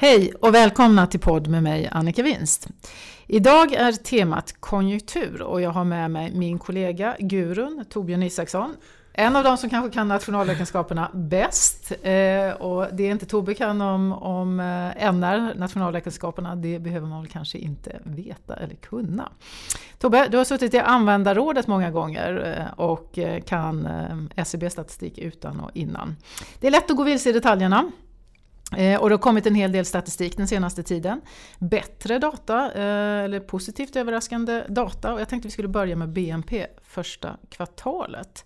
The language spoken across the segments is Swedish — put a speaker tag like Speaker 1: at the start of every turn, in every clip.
Speaker 1: Hej och välkomna till podd med mig Annika Winst. Idag är temat konjunktur och jag har med mig min kollega Gurun Torbjörn Isaksson. En av de som kanske kan nationalräkenskaperna bäst. Eh, och det är inte Tobbe kan om, om eh, NR, nationalräkenskaperna, det behöver man väl kanske inte veta eller kunna. Tobbe, du har suttit i användarrådet många gånger eh, och eh, kan SCB-statistik utan och innan. Det är lätt att gå vilse i detaljerna. Eh, och det har kommit en hel del statistik den senaste tiden. Bättre data, eh, eller positivt överraskande data. Och jag tänkte vi skulle börja med BNP första kvartalet.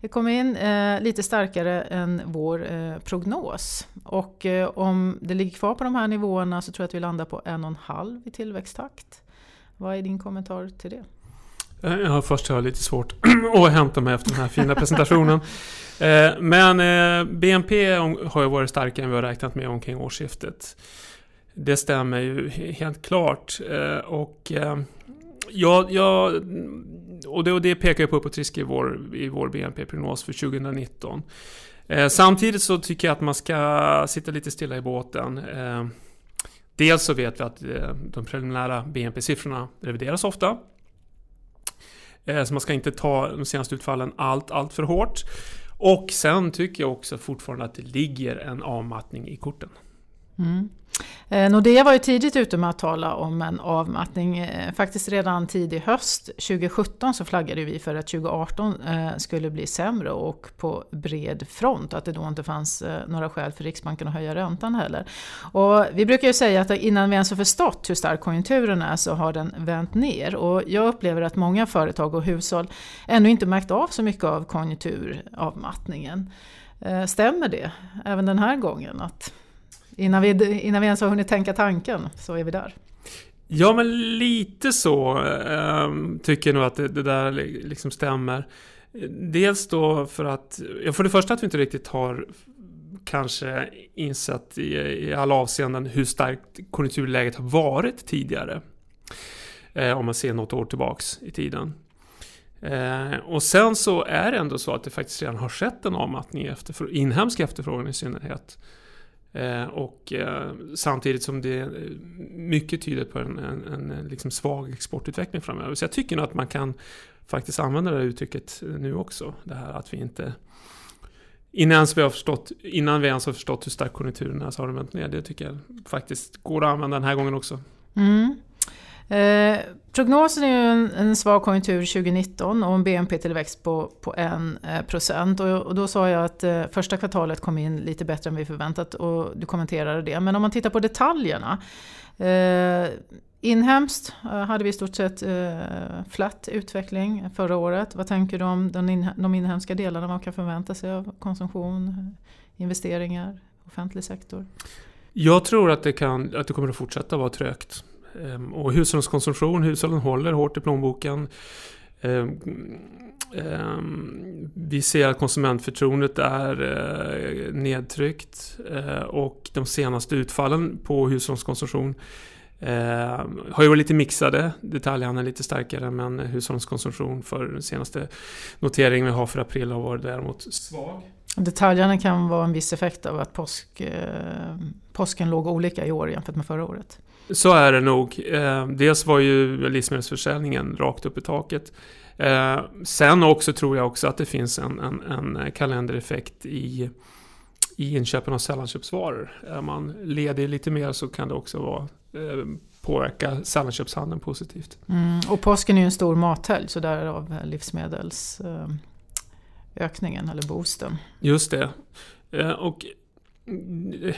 Speaker 1: Det kom in eh, lite starkare än vår prognos. Och om det ligger kvar på de här nivåerna så tror jag att vi landar på en och en halv i tillväxttakt. Vad är din kommentar till det?
Speaker 2: Ja, först har jag lite svårt att hämta mig efter den här fina presentationen. Eh, men eh, BNP har ju varit starkare än vi har räknat med omkring årsskiftet. Det stämmer ju helt klart. Eh, och Ja, ja, och, det, och det pekar ju på uppåt risk i vår, i vår BNP-prognos för 2019. Eh, samtidigt så tycker jag att man ska sitta lite stilla i båten. Eh, dels så vet vi att eh, de preliminära BNP-siffrorna revideras ofta. Eh, så man ska inte ta de senaste utfallen allt, allt för hårt. Och sen tycker jag också fortfarande att det ligger en avmattning i korten.
Speaker 1: Mm. Nordea var ju tidigt ute med att tala om en avmattning. Eh, faktiskt redan tidig höst 2017 så flaggade vi för att 2018 eh, skulle bli sämre och på bred front. Att det då inte fanns några skäl för Riksbanken att höja räntan heller. Och vi brukar ju säga att innan vi ens har förstått hur stark konjunkturen är så har den vänt ner. Och jag upplever att många företag och hushåll ännu inte märkt av så mycket av konjunkturavmattningen. Stämmer det även den här gången? Att Innan vi, innan vi ens har hunnit tänka tanken så är vi där.
Speaker 2: Ja, men lite så äh, tycker jag nog att det, det, där liksom stämmer. Dels då för att, ja, för det första att vi inte riktigt har kanske insett i, i alla avseenden hur starkt konjunkturläget har varit tidigare. Eh, om man ser något år tillbaks i tiden. Eh, och sen så är det ändå så att det faktiskt redan har skett en avmattning i efterfrå inhemsk efterfrågan i synnerhet. Eh, och eh, samtidigt som det mycket tyder på en, en, en eh, liksom svag exportutveckling framöver. Så jag tycker nog att man kan faktiskt använda det här uttrycket nu också. Det här att vi inte Innan vi, har förstått, innan vi ens har förstått hur stark konjunkturen är så har den vänt ner. Det tycker jag faktiskt går att använda den här gången också.
Speaker 1: Mm. Eh, prognosen är ju en, en svag konjunktur 2019 och en BNP-tillväxt på, på 1%. Eh, och, och då sa jag att eh, första kvartalet kom in lite bättre än vi förväntat och du kommenterade det. Men om man tittar på detaljerna. Eh, inhemskt eh, hade vi i stort sett eh, flat utveckling förra året. Vad tänker du om den in, de inhemska delarna? Vad man kan förvänta sig av konsumtion, investeringar, offentlig sektor?
Speaker 2: Jag tror att det, kan, att det kommer att fortsätta vara trögt. Ehm, och hushållens konsumtion, hushållen håller hårt i plånboken. Ehm, ehm, vi ser att konsumentförtroendet är eh, nedtryckt eh, och de senaste utfallen på hushållens konsumtion eh, har ju varit lite mixade. Detaljhandeln är lite starkare men hushållskonsumtion för den senaste noteringen vi har för april har varit däremot svag.
Speaker 1: Detaljhandeln kan vara en viss effekt av att påsk, eh, påsken låg olika i år jämfört med förra året.
Speaker 2: Så är det nog. Eh, dels var ju livsmedelsförsäljningen rakt upp i taket. Eh, sen också tror jag också att det finns en, en, en kalendereffekt i, i inköpen av sällanköpsvaror. Är man ledig lite mer så kan det också vara, eh, påverka sällanköpshandeln positivt.
Speaker 1: Mm, och påsken är ju en stor mathelg så därav livsmedelsökningen eller boosten.
Speaker 2: Just det. Och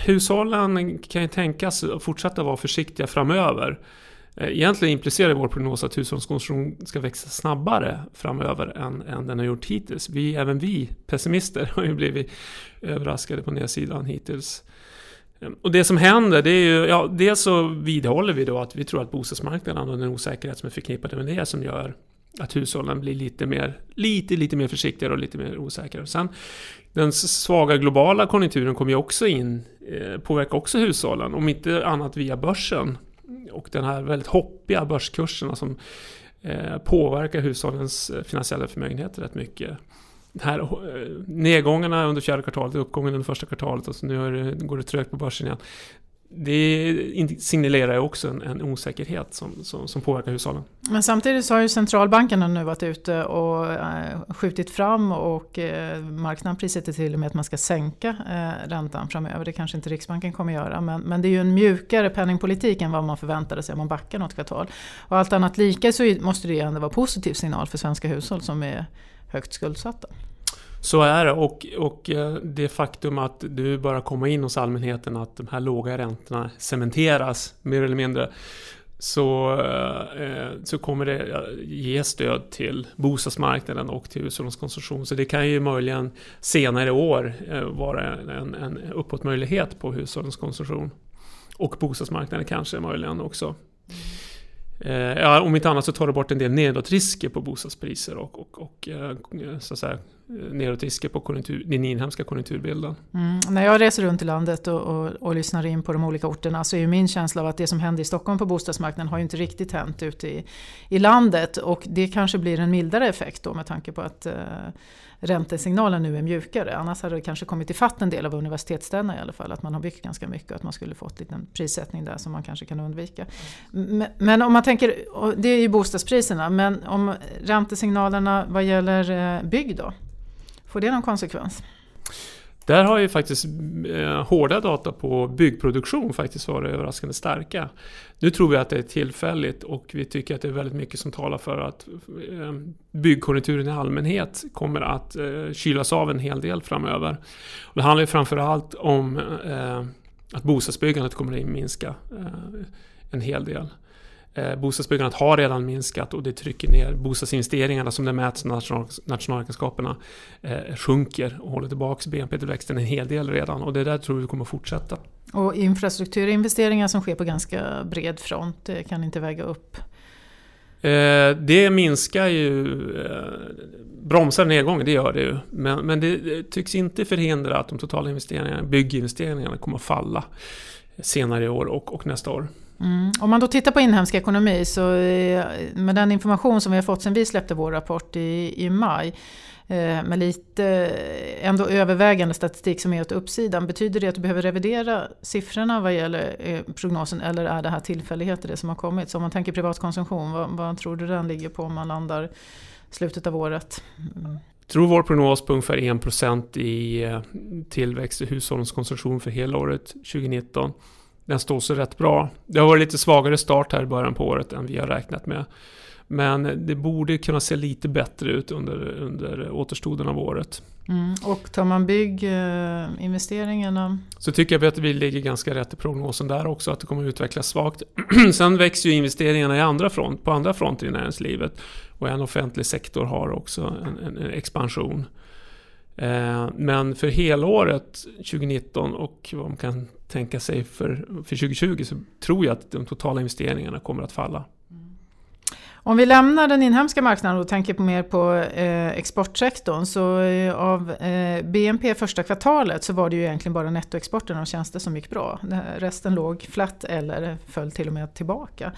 Speaker 2: hushållen kan ju tänkas fortsätta vara försiktiga framöver. Eh, egentligen implicerar vår prognos att hushållens konsumtion ska växa snabbare framöver än, än den har gjort hittills. Vi, även vi pessimister har ju blivit överraskade på nedsidan hittills. Ehm, och det som händer, det är ju, ja, dels så vidhåller vi då att vi tror att bostadsmarknaden och den osäkerhet som är förknippad med det som gör att hushållen blir lite mer, lite, lite mer försiktigare och lite mer osäkra. Sen, den svaga globala konjunkturen kommer ju också in, eh, påverkar också hushållen, om inte annat via börsen. Och den här väldigt hoppiga börskurserna som eh, påverkar hushållens eh, finansiella förmögenheter rätt mycket. Den här eh, nedgångarna under fjärde kvartalet, uppgången under första kvartalet och så nu det, går det trögt på börsen igen det signalerar ju också en, en osäkerhet som, som, som, påverkar hushållen.
Speaker 1: Men samtidigt så har ju centralbankerna nu varit ute och äh, skjutit fram och äh, marknaden prissätter till och med att man ska sänka äh, räntan framöver. Det kanske inte Riksbanken kommer göra men, men det är ju en mjukare penningpolitik än vad man förväntade sig om man backar något kvartal. Och allt annat lika så måste det ju ändå vara positiv signal för svenska hushåll som är högt skuldsatta.
Speaker 2: Så är det och, och eh, det faktum att du bara kommer in hos allmänheten att de här låga räntorna cementeras mer eller mindre så, eh, eh, så kommer det ge stöd till bostadsmarknaden och till hushållens konsumtion. Så det kan ju möjligen senare i år vara en, en uppåtmöjlighet på hushållens konsumtion. Och bostadsmarknaden kanske möjligen också. Ja, om inte annat så tar det bort en del nedåtrisker på bostadspriser och, och, och så att säga, Eh, nedåtrisker på konjunktur, den inhemska konjunkturbilden.
Speaker 1: Mm. När jag reser runt i landet och, och, och, lyssnar in på de olika orterna så är min känsla av att det som hände i Stockholm på bostadsmarknaden har ju inte riktigt hänt ute i, i landet. Och det kanske blir en mildare effekt då med tanke på att eh, räntesignalen nu är mjukare. Annars hade det kanske kommit ifatt en del av universitetsstäderna i alla fall. Att man har byggt ganska mycket och att man skulle fått en prissättning där som man kanske kan undvika. Men, men om man tänker, det är ju bostadspriserna, men om räntesignalerna vad gäller eh, bygg då? Får det någon konsekvens?
Speaker 2: Där har ju faktiskt eh, hårda data på byggproduktion faktiskt varit överraskande starka. Nu tror vi att det är tillfälligt och vi tycker att det är väldigt mycket som talar för att eh, byggkonjunkturen i allmänhet kommer att eh, kylas av en hel del framöver. Och det handlar ju framförallt om eh, att bostadsbyggandet kommer att minska eh, en hel del. Eh, bostadsbyggandet har redan minskat och det trycker ner bostadsinvesteringarna som det mäts national, nationalräkenskaperna eh, sjunker och håller tillbaka BNP-tillväxten en hel del redan och det där tror vi kommer fortsätta.
Speaker 1: Och infrastrukturinvesteringar som sker på ganska bred front det kan inte väga upp
Speaker 2: eh, det minskar ju, eh, bromsar nedgången, det gör det ju. Men, men det, det tycks inte förhindra att de totala investeringarna, bygginvesteringarna kommer att falla senare i år och, och nästa år.
Speaker 1: Mm. Om man då tittar på inhemsk ekonomi så eh, med den information som vi har fått sen vi släppte vår rapport i, i maj eh, med lite eh, ändå övervägande statistik som är åt uppsidan. Betyder det att du behöver revidera siffrorna vad gäller prognosen eller är det här tillfälligheter det som har kommit? Så om man tänker privatkonsumtion, vad, vad tror du den ligger på om man landar slutet av året?
Speaker 2: Mm. Jag tror vår prognos på ungefär 1% i tillväxt i hushållens konsumtion för hela året 2019 den står sig rätt bra. Det har varit lite svagare start här i början på året än vi har räknat med. Men det borde kunna se lite bättre ut under, under återstoden av året.
Speaker 1: Mm. Och tar man bygginvesteringarna?
Speaker 2: Så tycker jag att vi ligger ganska rätt i prognosen där också, att det kommer att utvecklas svagt. Sen växer ju investeringarna i andra front, på andra fronter i näringslivet. Och en offentlig sektor har också en, en, en expansion. Eh, men för helåret 2019 och vad man kan tänka sig för, för 2020 så tror jag att de totala investeringarna kommer att falla.
Speaker 1: Om vi lämnar den inhemska marknaden och tänker mer på eh, exportsektorn så eh, av eh, BNP första kvartalet så var det ju egentligen bara nettoexporten av tjänster som gick bra. Resten låg flatt eller föll till och med tillbaka.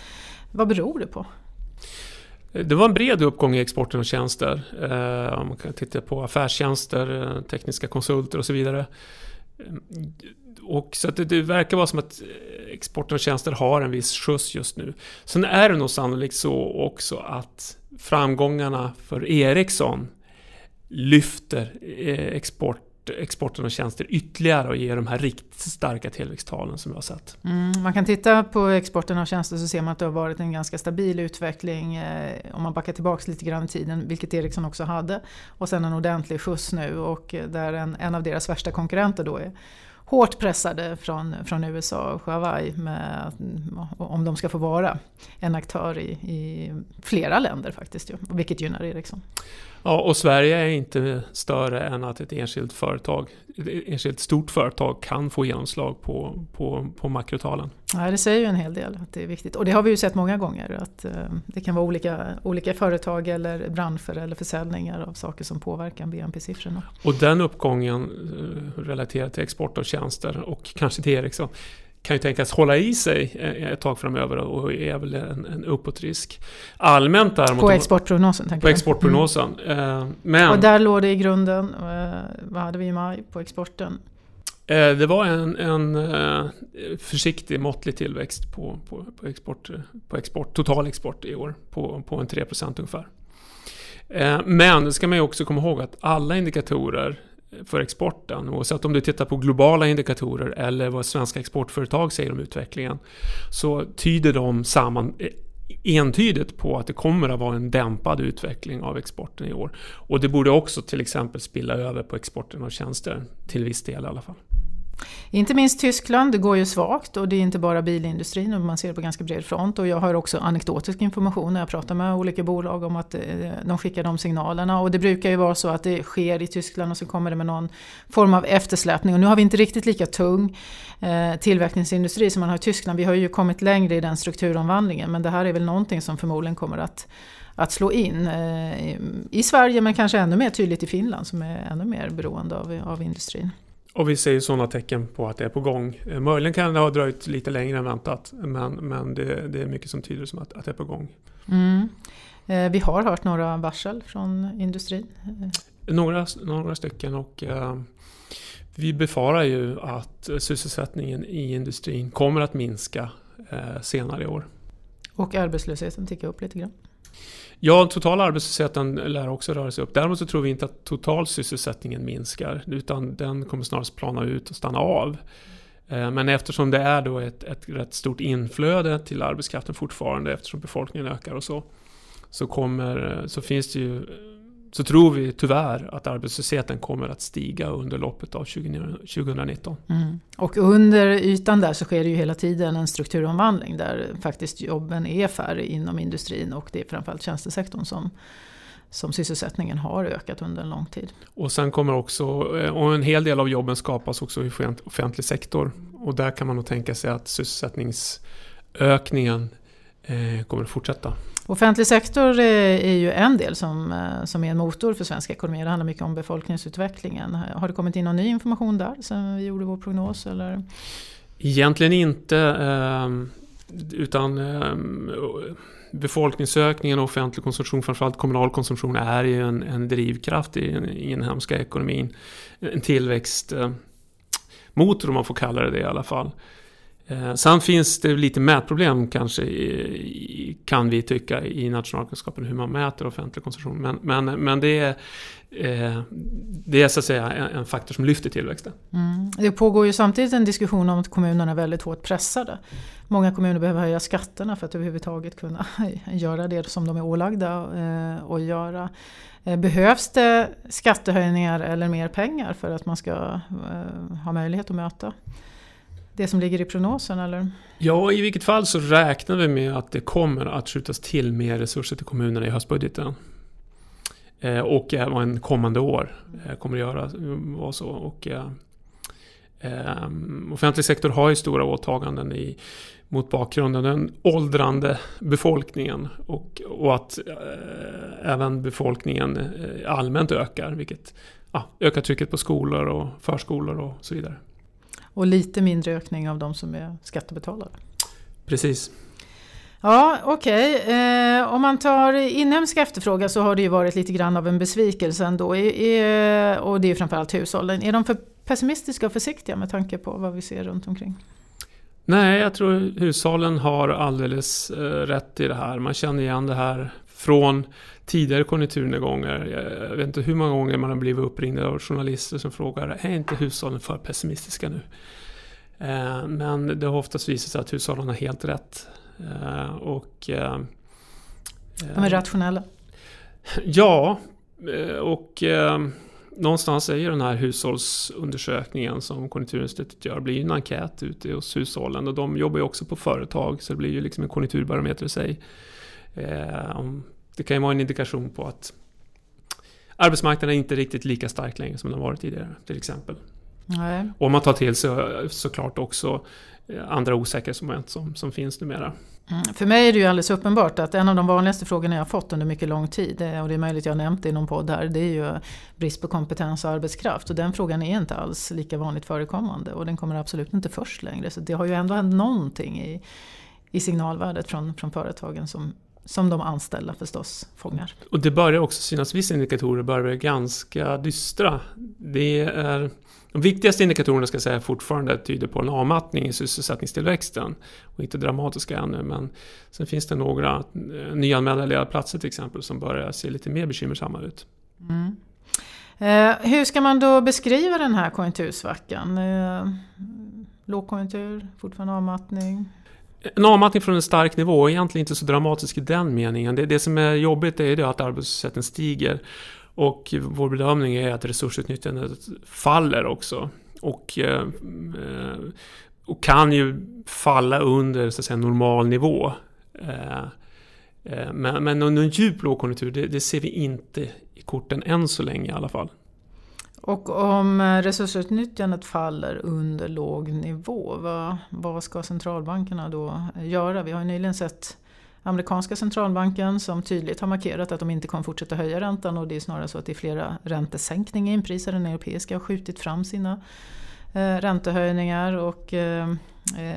Speaker 1: Vad beror det på?
Speaker 2: Det var en bred uppgång i exporten av tjänster. Eh, om man kan titta på affärstjänster, eh, tekniska konsulter och så vidare. Ehm, och så att det, det, verkar vara som att eh, exporten av tjänster har en viss skjuts just nu. Sen är det nog sannolikt så också att framgångarna för Ericsson lyfter eh, export exporten av tjänster ytterligare och ge de här riktigt starka tillväxttalen som vi har sett.
Speaker 1: Mm, man kan titta på exporten av tjänster så ser man att det har varit en ganska stabil utveckling eh, om man backar tillbaka lite grann i tiden, vilket Ericsson också hade. Och sen en ordentlig skjuts nu och eh, där en, en av deras värsta konkurrenter då är hårt pressade från, från USA och Hawaii med, mm, om de ska få vara en aktör i, i flera länder faktiskt, ju, vilket gynnar Ericsson.
Speaker 2: Ja, och Sverige är inte större än att ett enskilt företag, ett enskilt stort företag kan få genomslag på, på, på makrotalen.
Speaker 1: Ja, det säger ju en hel del att det är viktigt. Och det har vi ju sett många gånger. Att eh, det kan vara olika, olika företag eller branscher eller försäljningar av saker som påverkar BNP-siffrorna.
Speaker 2: Och den uppgången eh, relaterat till export av tjänster och kanske till Ericsson kan ju tänkas hålla i sig ett tag framöver och är väl en, en uppåtrisk. Allmänt däremot...
Speaker 1: På exportprognosen?
Speaker 2: På exportprognosen. Mm.
Speaker 1: Men, och där låg det i grunden, vad hade vi i maj på exporten?
Speaker 2: Eh, det var en, en eh, försiktig, måttlig tillväxt på, på, på, export, på export, total export i år på, på en 3% ungefär. Eh, men det ska man ju också komma ihåg att alla indikatorer för exporten, oavsett om du tittar på globala indikatorer eller vad svenska exportföretag säger om utvecklingen, så tyder de samman entydigt på att det kommer att vara en dämpad utveckling av exporten i år. Och det borde också till exempel spilla över på exporten av tjänster, till viss del i alla fall.
Speaker 1: Inte minst Tyskland, det går ju svagt och det är inte bara bilindustrin, man ser det på ganska bred front. Och jag har också anekdotisk information när jag pratar med olika bolag om att eh, de skickar de signalerna. Och det brukar ju vara så att det sker i Tyskland och så kommer det med någon form av eftersläpning. Och nu har vi inte riktigt lika tung eh, tillverkningsindustri som man har i Tyskland. Vi har ju kommit längre i den strukturomvandlingen men det här är väl någonting som förmodligen kommer att att slå in eh, i Sverige men kanske ännu mer tydligt i Finland som är ännu mer beroende av, av industrin.
Speaker 2: Och vi ser ju sådana tecken på att det är på gång. Eh, möjligen kan det ha dröjt lite längre än väntat. Men, men det, det är mycket som tyder som att, att det är på gång.
Speaker 1: Mm. Eh, vi har hört några varsel från industrin.
Speaker 2: Några, några stycken och eh, vi befarar ju att sysselsättningen i industrin kommer att minska eh, senare i år.
Speaker 1: Och arbetslösheten tickar upp lite grann.
Speaker 2: Ja, totala arbetslösheten lär också röra sig upp. Däremot så tror vi inte att total sysselsättningen minskar, utan den kommer snarast plana ut och stanna av. Eh, men eftersom det är då ett, ett rätt stort inflöde till arbetskraften fortfarande, eftersom befolkningen ökar och så, så, kommer, eh, så finns det ju så tror vi tyvärr att arbetslösheten kommer att stiga under loppet av 2019.
Speaker 1: Mm. Och under ytan där så sker det ju hela tiden en strukturomvandling där faktiskt jobben är färre inom industrin och det är framförallt tjänstesektorn som som sysselsättningen har ökat under en lång tid.
Speaker 2: Och sen kommer också, eh, och en hel del av jobben skapas också i offentlig sektor. Och där kan man nog tänka sig att sysselsättningsökningen eh, kommer att fortsätta.
Speaker 1: Offentlig sektor eh, är ju en del som, eh, som är en motor för svensk ekonomi. Det handlar mycket om befolkningsutvecklingen. Har det kommit in någon ny information där sen vi gjorde vår prognos? Eller?
Speaker 2: Egentligen inte. Ehm, utan ehm, befolkningsökningen och offentlig konsumtion, framförallt kommunal konsumtion, är ju en, en drivkraft i den inhemska ekonomin. En tillväxtmotor eh, om man får kalla det det i alla fall. Sen finns det lite mätproblem kanske, i, kan vi tycka, i nationalkunskapen hur man mäter offentlig konsumtion. Men, men, men det, är, eh, det är så att säga en, en faktor som lyfter tillväxten.
Speaker 1: Mm. Det pågår ju samtidigt en diskussion om att kommunerna är väldigt hårt pressade. Många kommuner behöver höja skatterna för att överhuvudtaget kunna göra det som de är ålagda eh, att göra. Eh, behövs det skattehöjningar eller mer pengar för att man ska eh, ha möjlighet att möta det som ligger i prognosen eller?
Speaker 2: Ja, i vilket fall så räknar vi med att det kommer att skjutas till mer resurser till kommunerna i höstbudgeten. Eh, och eh, även kommande år eh, kommer det göra eh, vara så. Och, eh, eh, offentlig sektor har ju stora åtaganden i, mot bakgrund av den åldrande befolkningen och, och att eh, även befolkningen allmänt ökar, vilket ja, ökar trycket på skolor och förskolor och så vidare.
Speaker 1: Och lite mindre ökning av de som är skattebetalare.
Speaker 2: Precis.
Speaker 1: Ja, okej. Okay. Eh, om man tar inhemsk efterfrågan så har det ju varit lite grann av en besvikelse ändå. E, och det är framförallt hushållen. Är de för pessimistiska och försiktiga med tanke på vad vi ser runt omkring?
Speaker 2: Nej, jag tror hushållen har alldeles eh, rätt i det här. Man känner igen det här från tidigare konjunkturnedgångar. Jag vet inte hur många gånger man har blivit uppringd av journalister som frågar är inte hushållen för pessimistiska nu? Eh, men det har oftast visat sig att hushållen har helt rätt. Eh, och,
Speaker 1: eh, De är rationella?
Speaker 2: Ja, och någonstans är ju den här hushållsundersökningen som Konjunkturinstitutet gör, blir ju en enkät ute hos hushållen och de jobbar ju också på företag så det blir ju liksom en konjunkturbarometer i sig. Det kan ju vara en indikation på att arbetsmarknaden är inte riktigt lika stark längre som den varit tidigare till exempel. Nej. Och man tar till sig såklart också eh, andra osäkerhetsmoment som, som finns numera.
Speaker 1: Mm. För mig är det ju alldeles uppenbart att en av de vanligaste frågorna jag har fått under mycket lång tid, eh, och det är möjligt jag har nämnt det i någon podd här, det är ju brist på kompetens och arbetskraft. Och den frågan är inte alls lika vanligt förekommande och den kommer absolut inte först längre. Så det har ju ändå hänt någonting i, i signalvärdet från, från företagen som som de anställda förstås fångar.
Speaker 2: Och det börjar också synas, vissa indikatorer börjar bli ganska dystra. Det är, de viktigaste indikatorerna ska jag säga fortfarande tyder på en avmattning i sysselsättningstillväxten. Och inte dramatiska ännu, men sen finns det några nyanmälda lediga platser till exempel som börjar se lite mer bekymmersamma ut.
Speaker 1: Mm. Eh, hur ska man då beskriva den här konjunktursvackan? Eh, lågkonjunktur, fortfarande avmattning?
Speaker 2: En avmattning från en stark nivå är egentligen inte så dramatisk i den meningen. Det, det som är jobbigt är det att arbetslösheten stiger. Och vår bedömning är att resursutnyttjandet faller också. Och, eh, och kan ju falla under så att säga, normal nivå. Eh, eh, men, men någon djup lågkonjunktur, det, det ser vi inte i korten än så länge i alla fall.
Speaker 1: Och om resursutnyttjandet faller under låg nivå, vad, vad ska centralbankerna då göra? Vi har ju nyligen sett amerikanska centralbanken som tydligt har markerat att de inte kommer fortsätta höja räntan och det är snarare så att det är flera räntesänkningar inprisade. Den europeiska har skjutit fram sina eh, räntehöjningar och eh, eh,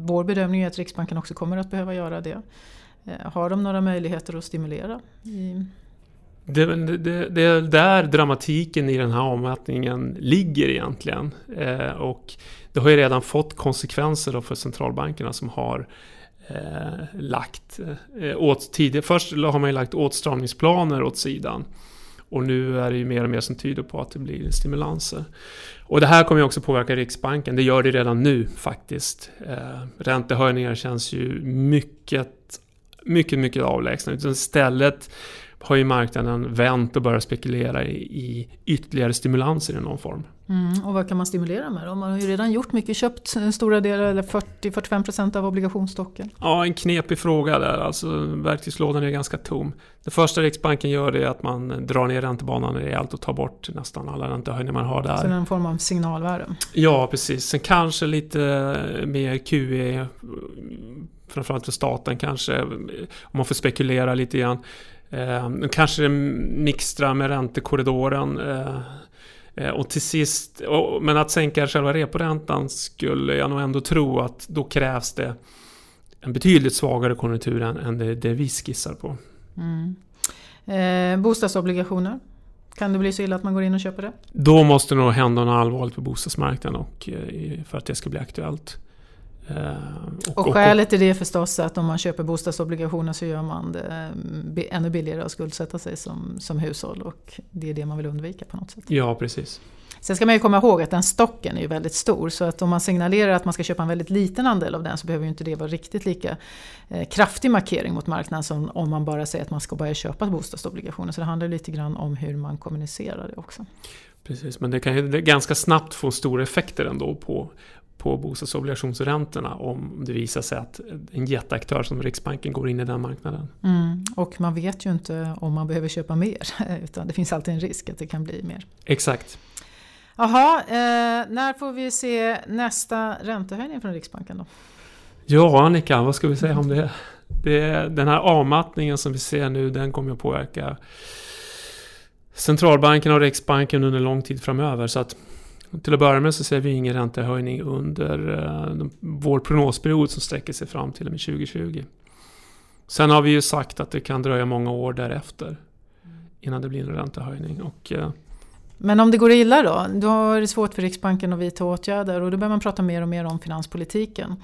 Speaker 1: vår bedömning är att Riksbanken också kommer att behöva göra det. Eh, har de några möjligheter att stimulera? I,
Speaker 2: det, det, det, är där dramatiken i den här avmattningen ligger egentligen. Eh, och det har ju redan fått konsekvenser för centralbankerna som har eh, lagt eh, åt tidigare. Först har man ju lagt åtstramningsplaner åt sidan. Och nu är det ju mer och mer som tyder på att det blir stimulanser. Och det här kommer ju också påverka Riksbanken. Det gör det redan nu faktiskt. Eh, räntehöjningar känns ju mycket, mycket, mycket avlägsna. Utan Istället har ju marknaden vänt och börjat spekulera i, i ytterligare stimulanser i någon form.
Speaker 1: Mm, och vad kan man stimulera med då? Man har ju redan gjort mycket, köpt stora delar, eller 40-45% av obligationsstocken.
Speaker 2: Ja, en knepig fråga där. Alltså, verktygslådan är ganska tom. Det första Riksbanken gör är att man drar ner räntebanan rejält och tar bort nästan alla räntehöjningar man har där.
Speaker 1: Så det är en form av signalvärde?
Speaker 2: Ja, precis. Sen kanske lite mer QE, framförallt för staten kanske, om man får spekulera lite grann. Eh, kanske mixtra med räntekorridoren. Eh, eh, och till sist, och, men att sänka själva reporäntan skulle jag nog ändå tro att då krävs det en betydligt svagare konjunktur än, än det, det vi skissar på.
Speaker 1: Mm. Eh, bostadsobligationer? Kan det bli så illa att man går in och köper det?
Speaker 2: Då måste det nog hända något allvarligt på bostadsmarknaden och, eh, för att det ska bli aktuellt.
Speaker 1: Eh, och, och skälet till det är förstås att om man köper bostadsobligationer så gör man det eh, ännu billigare att skuldsätta sig som, som hushåll och det är det man vill undvika på något sätt.
Speaker 2: Ja, precis.
Speaker 1: Sen ska man ju komma ihåg att den stocken är ju väldigt stor så att om man signalerar att man ska köpa en väldigt liten andel av den så behöver ju inte det vara riktigt lika eh, kraftig markering mot marknaden som om man bara säger att man ska börja köpa bostadsobligationer. Så det handlar lite grann om hur man kommunicerar det också.
Speaker 2: Precis, men det kan ju ganska snabbt få stora effekter ändå på, på bostadsobligationsräntorna om det visar sig att en jätteaktör som Riksbanken går in i den marknaden.
Speaker 1: Mm, och man vet ju inte om man behöver köpa mer utan det finns alltid en risk att det kan bli mer.
Speaker 2: Exakt.
Speaker 1: Jaha, eh, när får vi se nästa räntehöjning från Riksbanken då?
Speaker 2: Ja Annika, vad ska vi säga om det? det den här avmattningen som vi ser nu den kommer att påverka centralbanken och Riksbanken under lång tid framöver. Så att till att börja med så ser vi ingen räntehöjning under uh, vår prognosperiod som sträcker sig fram till och med 2020. Sen har vi ju sagt att det kan dröja många år därefter innan det blir en räntehöjning. Och, uh,
Speaker 1: men om det går illa då? Då är det svårt för Riksbanken att vidta åtgärder och då börjar man prata mer och mer om finanspolitiken.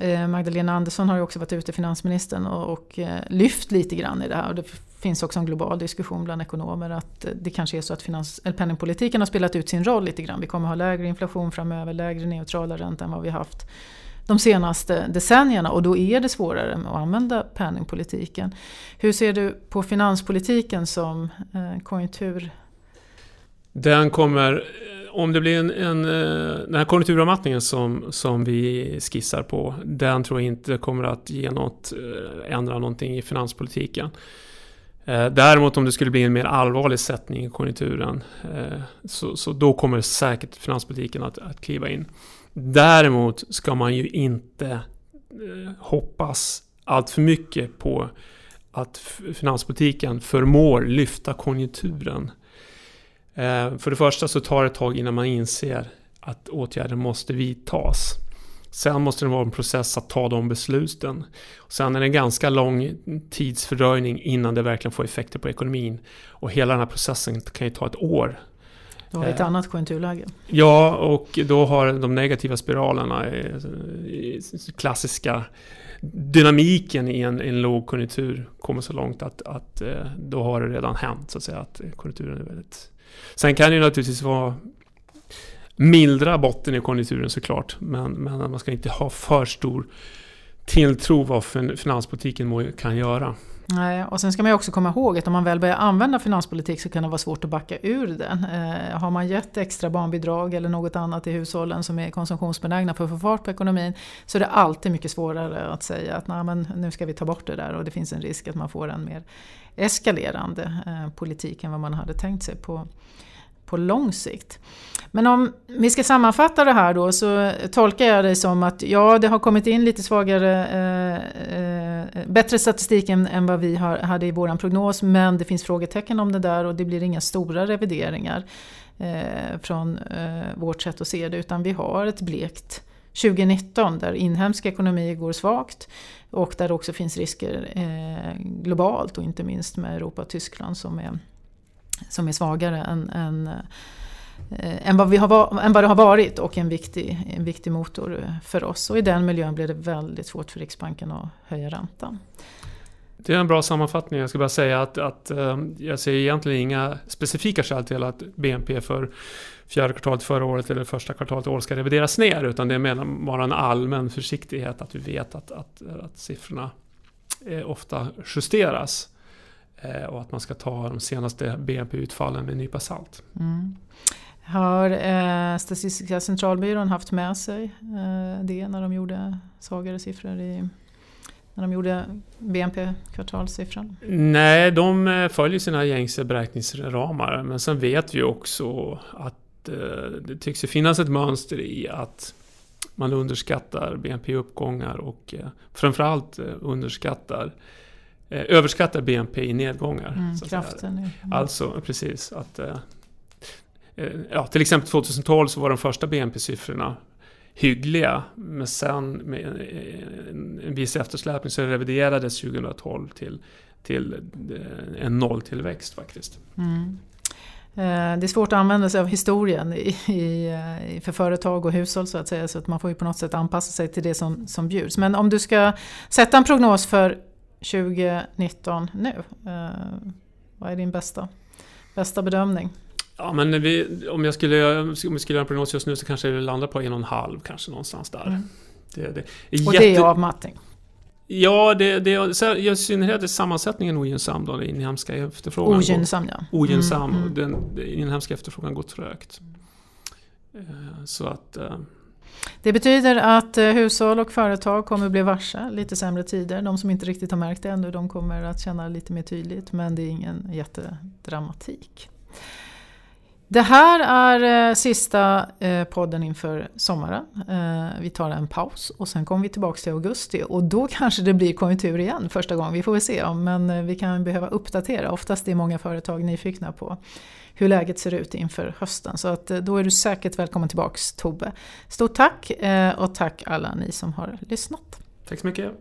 Speaker 1: Eh, Magdalena Andersson har ju också varit ute, finansministern, och, och lyft lite grann i det här. Och det finns också en global diskussion bland ekonomer att det kanske är så att finans, eller penningpolitiken har spelat ut sin roll lite grann. Vi kommer ha lägre inflation framöver, lägre neutrala ränta än vad vi haft de senaste decennierna och då är det svårare att använda penningpolitiken. Hur ser du på finanspolitiken som eh, konjunktur?
Speaker 2: Den kommer, om det blir en, en, eh, den här konjunkturavmattningen som, som vi skissar på, den tror jag inte kommer att ge något, eh, ändra någonting i finanspolitiken. Eh, däremot om det skulle bli en mer allvarlig sättning i konjunkturen eh, så, så då kommer säkert finanspolitiken att, att kliva in. Däremot ska man ju inte eh, hoppas allt för mycket på att finanspolitiken förmår lyfta konjunkturen. För det första så tar det ett tag innan man inser att åtgärder måste vidtas. Sen måste det vara en process att ta de besluten. Sen är det en ganska lång tidsfördröjning innan det verkligen får effekter på ekonomin. Och hela den här processen kan ju ta ett år.
Speaker 1: Då har vi ett eh. annat konjunkturläge.
Speaker 2: Ja, och då har de negativa spiralerna, klassiska dynamiken i en, en lågkonjunktur kommit så långt att, att eh, då har det redan hänt så att säga att konjunkturen är väldigt... Sen kan det ju naturligtvis vara mildra botten i konjunkturen såklart. Men, men man ska inte ha för stor tilltro vad finanspolitiken kan göra.
Speaker 1: Nej, och sen ska man också komma ihåg att om man väl börjar använda finanspolitik så kan det vara svårt att backa ur den. Eh, har man gett extra barnbidrag eller något annat i hushållen som är konsumtionsbenägna för att få fart på ekonomin så är det alltid mycket svårare att säga att Nej, men nu ska vi ta bort det där och det finns en risk att man får en mer eskalerande eh, politik än vad man hade tänkt sig på, på lång sikt. Men om vi ska sammanfatta det här då så tolkar jag det som att ja, det har kommit in lite svagare, eh, eh, bättre statistik än, än, vad vi har, hade i vår prognos men det finns frågetecken om det där och det blir inga stora revideringar eh, från eh, vårt sätt att se det utan vi har ett blekt 2019 där inhemsk ekonomi går svagt och där det också finns risker eh, globalt och inte minst med Europa och Tyskland som är som är svagare än, än, eh, än, vad, vi har, än vad det har varit och en viktig, en viktig motor för oss. Och i den miljön blir det väldigt svårt för Riksbanken att höja räntan.
Speaker 2: Det är en bra sammanfattning. Jag ska bara säga att, att eh, jag ser egentligen inga specifika skäl till att BNP för fjärde kvartalet förra året eller första kvartalet i år ska revideras ner. Utan det är bara en allmän försiktighet att vi vet att, att, att siffrorna eh, ofta justeras. Eh, och att man ska ta de senaste BNP-utfallen med en nypa salt. Mm.
Speaker 1: Har eh, Statistiska centralbyrån haft med sig eh, det när de gjorde svagare siffror i när de gjorde BNP-kvartalssiffran?
Speaker 2: Nej, de eh, följer sina gängse beräkningsramar. Men sen vet vi också att eh, det tycks finnas ett mönster i att man underskattar BNP-uppgångar och eh, framförallt underskattar eh, överskattar BNP i nedgångar.
Speaker 1: Mm, kraften. Mm.
Speaker 2: Alltså, precis. att eh, eh ja, Till exempel 2012 så var de första BNP-siffrorna hyggliga. Men sen med en, en viss eftersläpning så reviderades 2012 till, till eh, en nolltillväxt faktiskt. Mm.
Speaker 1: Eh, det är svårt att använda sig av historien i, i, för företag och hushåll så att säga. Så att man får ju på något sätt anpassa sig till det som, som bjuds. Men om du ska sätta en prognos för 2019 nu? Eh, vad är din bästa, bästa bedömning?
Speaker 2: Ja, men vi, om, jag skulle, om jag skulle göra en prognos just nu så kanske det landar på en och en halv, kanske någonstans där. Mm.
Speaker 1: Det, det, och jätte... det är avmattning?
Speaker 2: Ja, det, det, i synnerhet är sammansättningen ogynnsam då, den inhemska efterfrågan.
Speaker 1: Ogynnsam, ja.
Speaker 2: Ogynnsam, mm, mm. Den, den inhemska efterfrågan går trögt. Eh, så att...
Speaker 1: Det betyder att eh, hushåll och företag kommer bli varse lite sämre tider. De som inte riktigt har märkt det ännu de kommer att känna lite mer tydligt men det är ingen jättedramatik. Det här är eh, sista eh, podden inför sommaren. Eh, vi tar en paus och sen kommer vi tillbaka till augusti och då kanske det blir konjunktur igen första gången. Vi får väl se men vi kan behöva uppdatera. Oftast är många företag nyfikna på hur läget ser ut inför hösten. Så att, då är du säkert välkommen tillbaks Tobbe. Stort tack och tack alla ni som har lyssnat.
Speaker 2: Tack så mycket.